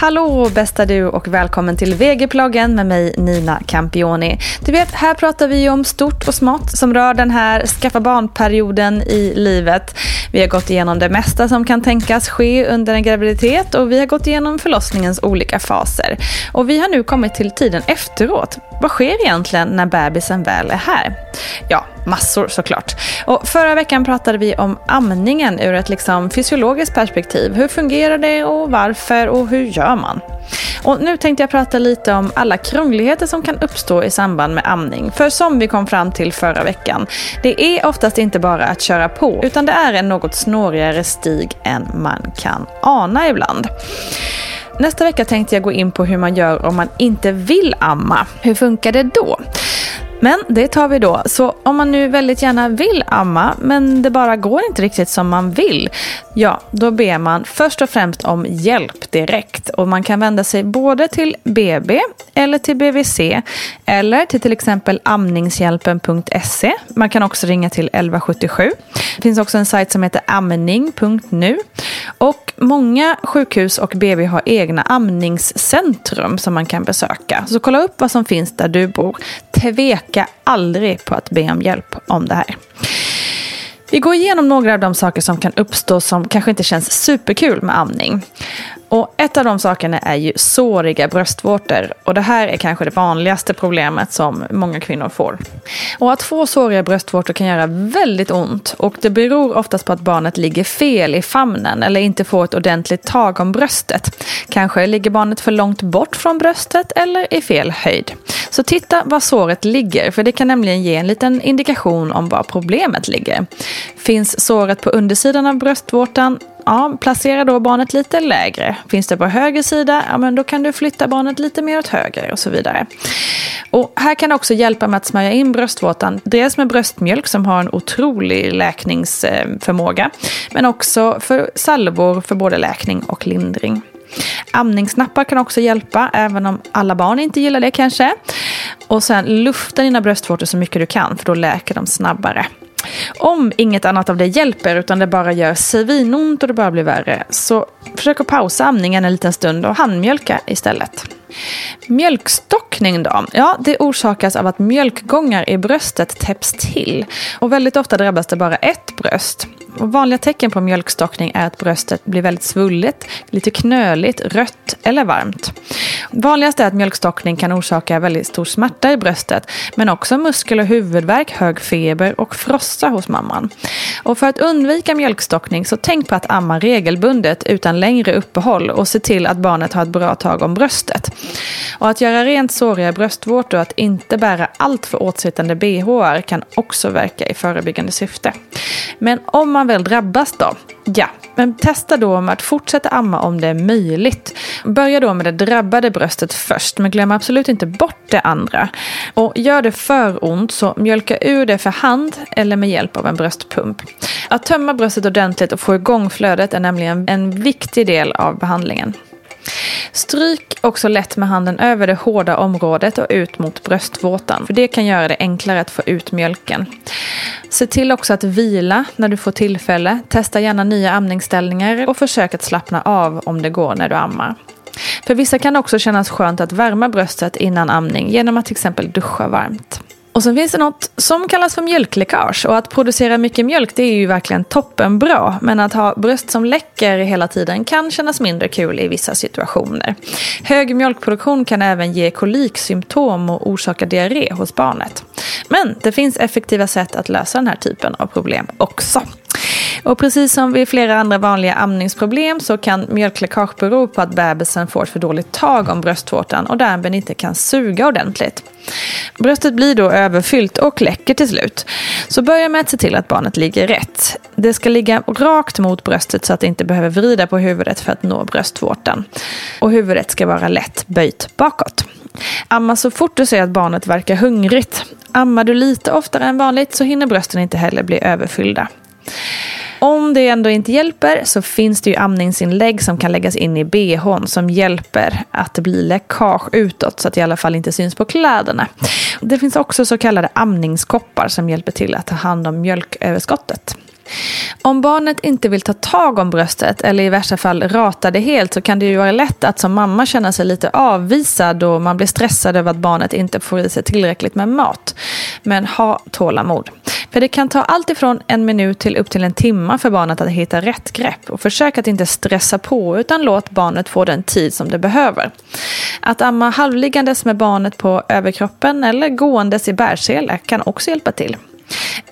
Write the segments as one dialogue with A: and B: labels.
A: Hallå bästa du och välkommen till VG-ploggen med mig Nina Campioni. Du vet, här pratar vi ju om stort och smått som rör den här skaffa barn-perioden i livet. Vi har gått igenom det mesta som kan tänkas ske under en graviditet och vi har gått igenom förlossningens olika faser. Och vi har nu kommit till tiden efteråt. Vad sker egentligen när bebisen väl är här? Ja, massor såklart. Och förra veckan pratade vi om amningen ur ett liksom fysiologiskt perspektiv. Hur fungerar det och varför och hur gör man? Och nu tänkte jag prata lite om alla krångligheter som kan uppstå i samband med amning. För som vi kom fram till förra veckan, det är oftast inte bara att köra på, utan det är en något snårigare stig än man kan ana ibland. Nästa vecka tänkte jag gå in på hur man gör om man inte vill amma. Hur funkar det då? Men det tar vi då. Så om man nu väldigt gärna vill amma, men det bara går inte riktigt som man vill, ja, då ber man först och främst om hjälp direkt. Och man kan vända sig både till BB eller till BVC eller till till exempel amningshjälpen.se. Man kan också ringa till 1177. Det finns också en sajt som heter amning.nu. Och många sjukhus och BB har egna amningscentrum som man kan besöka. Så kolla upp vad som finns där du bor. Tveka aldrig på att be om hjälp om det här. Vi går igenom några av de saker som kan uppstå som kanske inte känns superkul med amning. Och ett av de sakerna är ju såriga bröstvårtor. Och det här är kanske det vanligaste problemet som många kvinnor får. Och att få såriga bröstvårtor kan göra väldigt ont. Och det beror oftast på att barnet ligger fel i famnen eller inte får ett ordentligt tag om bröstet. Kanske ligger barnet för långt bort från bröstet eller i fel höjd. Så titta var såret ligger, för det kan nämligen ge en liten indikation om var problemet ligger. Finns såret på undersidan av bröstvårtan, ja, placera då barnet lite lägre. Finns det på höger sida, ja, men då kan du flytta barnet lite mer åt höger och så vidare. Och här kan det också hjälpa med att smörja in bröstvårtan. Dels med bröstmjölk som har en otrolig läkningsförmåga. Men också för salvor för både läkning och lindring. Amningsnappar kan också hjälpa, även om alla barn inte gillar det kanske. Och sen lufta dina bröstvårtor så mycket du kan, för då läker de snabbare. Om inget annat av det hjälper utan det bara gör svinont och det bara blir värre så försök att pausa amningen en liten stund och handmjölka istället. Mjölkstockning då? Ja, det orsakas av att mjölkgångar i bröstet täpps till. Och väldigt ofta drabbas det bara ett bröst. Och vanliga tecken på mjölkstockning är att bröstet blir väldigt svullet, lite knöligt, rött eller varmt. Vanligast är att mjölkstockning kan orsaka väldigt stor smärta i bröstet, men också muskel och huvudvärk, hög feber och frossa hos mamman. Och för att undvika mjölkstockning så tänk på att amma regelbundet utan längre uppehåll och se till att barnet har ett bra tag om bröstet. Och att göra rent såriga bröstvårtor och att inte bära allt för åtsittande bhar kan också verka i förebyggande syfte. Men om man väl drabbas då? Ja, men testa då med att fortsätta amma om det är möjligt. Börja då med det drabbade bröstet först, men glöm absolut inte bort det andra. Och gör det för ont så mjölka ur det för hand eller med hjälp av en bröstpump. Att tömma bröstet ordentligt och få igång flödet är nämligen en viktig del av behandlingen. Stryk också lätt med handen över det hårda området och ut mot bröstvårtan. För det kan göra det enklare att få ut mjölken. Se till också att vila när du får tillfälle. Testa gärna nya amningsställningar och försök att slappna av om det går när du ammar. För vissa kan det också kännas skönt att värma bröstet innan amning genom att till exempel duscha varmt. Och sen finns det något som kallas för mjölkläckage. Och att producera mycket mjölk det är ju verkligen toppenbra. Men att ha bröst som läcker hela tiden kan kännas mindre kul i vissa situationer. Hög mjölkproduktion kan även ge koliksymptom och orsaka diarré hos barnet. Men det finns effektiva sätt att lösa den här typen av problem också. Och precis som vid flera andra vanliga amningsproblem så kan mjölkläckage bero på att bebisen får ett för dåligt tag om bröstvårtan och därmed inte kan suga ordentligt. Bröstet blir då överfyllt och läcker till slut. Så börja med att se till att barnet ligger rätt. Det ska ligga rakt mot bröstet så att det inte behöver vrida på huvudet för att nå bröstvårtan. Och huvudet ska vara lätt böjt bakåt. Amma så fort du ser att barnet verkar hungrigt. Ammar du lite oftare än vanligt så hinner brösten inte heller bli överfyllda. Om det ändå inte hjälper så finns det ju amningsinlägg som kan läggas in i bhn som hjälper att det blir läckage utåt så att det i alla fall inte syns på kläderna. Det finns också så kallade amningskoppar som hjälper till att ta hand om mjölköverskottet. Om barnet inte vill ta tag om bröstet eller i värsta fall rata det helt så kan det ju vara lätt att som mamma känna sig lite avvisad och man blir stressad över att barnet inte får i sig tillräckligt med mat. Men ha tålamod. För det kan ta allt ifrån en minut till upp till en timme för barnet att hitta rätt grepp. Och försök att inte stressa på utan låt barnet få den tid som det behöver. Att amma halvliggandes med barnet på överkroppen eller gåendes i bärsele kan också hjälpa till.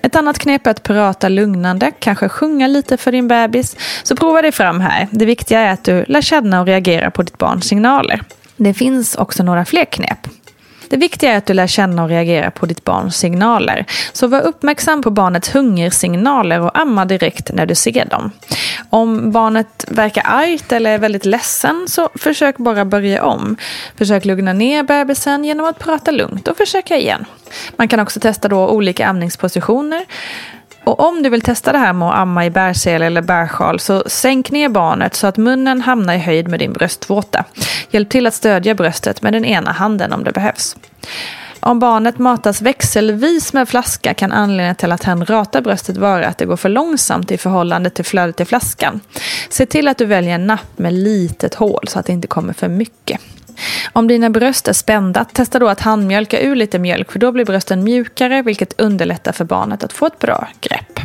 A: Ett annat knep är att prata lugnande, kanske sjunga lite för din bebis. Så prova dig fram här. Det viktiga är att du lär känna och reagera på ditt barns signaler. Det finns också några fler knep. Det viktiga är att du lär känna och reagera på ditt barns signaler. Så var uppmärksam på barnets hungersignaler och amma direkt när du ser dem. Om barnet verkar argt eller är väldigt ledsen så försök bara börja om. Försök lugna ner bebisen genom att prata lugnt och försöka igen. Man kan också testa då olika amningspositioner. Och om du vill testa det här med att amma i bärsel eller bärsjal så sänk ner barnet så att munnen hamnar i höjd med din bröstvårta. Hjälp till att stödja bröstet med den ena handen om det behövs. Om barnet matas växelvis med flaska kan anledningen till att han ratar bröstet vara att det går för långsamt i förhållande till flödet i flaskan. Se till att du väljer en napp med litet hål så att det inte kommer för mycket. Om dina bröst är spända, testa då att handmjölka ur lite mjölk för då blir brösten mjukare vilket underlättar för barnet att få ett bra grepp.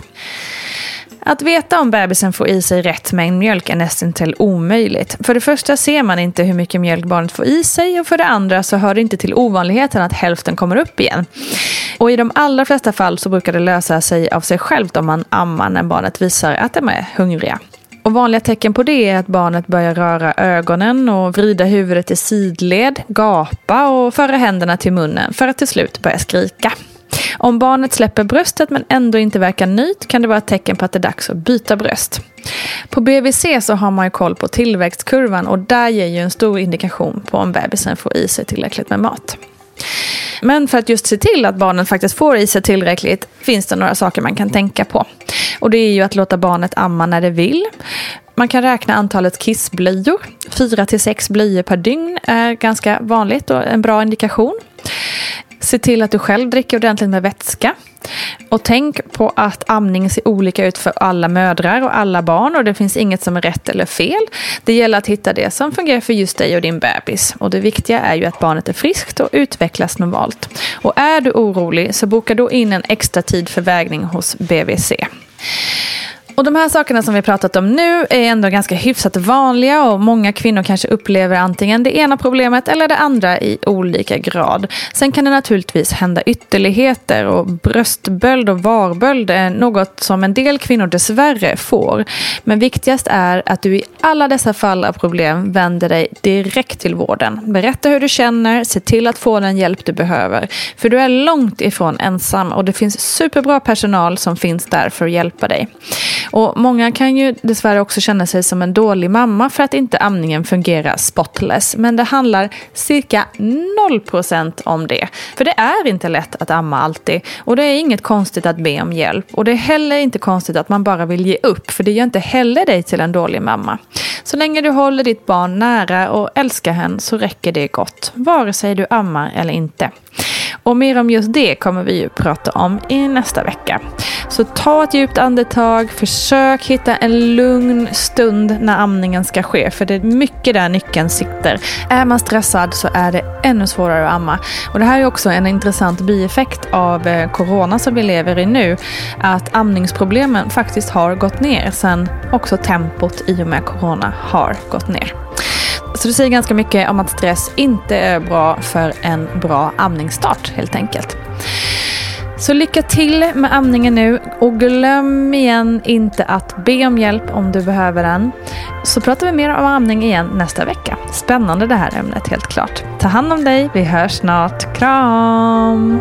A: Att veta om bebisen får i sig rätt mängd mjölk är nästan till omöjligt. För det första ser man inte hur mycket mjölk barnet får i sig och för det andra så hör det inte till ovanligheten att hälften kommer upp igen. Och i de allra flesta fall så brukar det lösa sig av sig självt om man ammar när barnet visar att de är hungriga. Och vanliga tecken på det är att barnet börjar röra ögonen och vrida huvudet i sidled, gapa och föra händerna till munnen för att till slut börja skrika. Om barnet släpper bröstet men ändå inte verkar nöjt kan det vara ett tecken på att det är dags att byta bröst. På BVC så har man ju koll på tillväxtkurvan och där ger ju en stor indikation på om bebisen får i sig tillräckligt med mat. Men för att just se till att barnet faktiskt får i sig tillräckligt finns det några saker man kan tänka på. Och det är ju att låta barnet amma när det vill. Man kan räkna antalet kissblöjor. Fyra till sex blöjor per dygn är ganska vanligt och en bra indikation. Se till att du själv dricker ordentligt med vätska. Och tänk på att amning ser olika ut för alla mödrar och alla barn och det finns inget som är rätt eller fel. Det gäller att hitta det som fungerar för just dig och din bebis. Och det viktiga är ju att barnet är friskt och utvecklas normalt. Och är du orolig så boka då in en extra tid för vägning hos BVC. Och de här sakerna som vi pratat om nu är ändå ganska hyfsat vanliga och många kvinnor kanske upplever antingen det ena problemet eller det andra i olika grad. Sen kan det naturligtvis hända ytterligheter och bröstböld och varböld är något som en del kvinnor dessvärre får. Men viktigast är att du i alla dessa fall av problem vänder dig direkt till vården. Berätta hur du känner, se till att få den hjälp du behöver. För du är långt ifrån ensam och det finns superbra personal som finns där för att hjälpa dig. Och Många kan ju dessvärre också känna sig som en dålig mamma för att inte amningen fungerar spotless. Men det handlar cirka 0% om det. För det är inte lätt att amma alltid. Och det är inget konstigt att be om hjälp. Och det är heller inte konstigt att man bara vill ge upp. För det gör inte heller dig till en dålig mamma. Så länge du håller ditt barn nära och älskar henne så räcker det gott. Vare sig du ammar eller inte. Och mer om just det kommer vi ju prata om i nästa vecka. Så ta ett djupt andetag, försök hitta en lugn stund när amningen ska ske. För det är mycket där nyckeln sitter. Är man stressad så är det ännu svårare att amma. Och det här är också en intressant bieffekt av eh, corona som vi lever i nu. Att amningsproblemen faktiskt har gått ner sen också tempot i och med corona har gått ner. Så det säger ganska mycket om att stress inte är bra för en bra amningsstart helt enkelt. Så lycka till med amningen nu och glöm igen inte att be om hjälp om du behöver den. Så pratar vi mer om amning igen nästa vecka. Spännande det här ämnet helt klart. Ta hand om dig, vi hörs snart. Kram!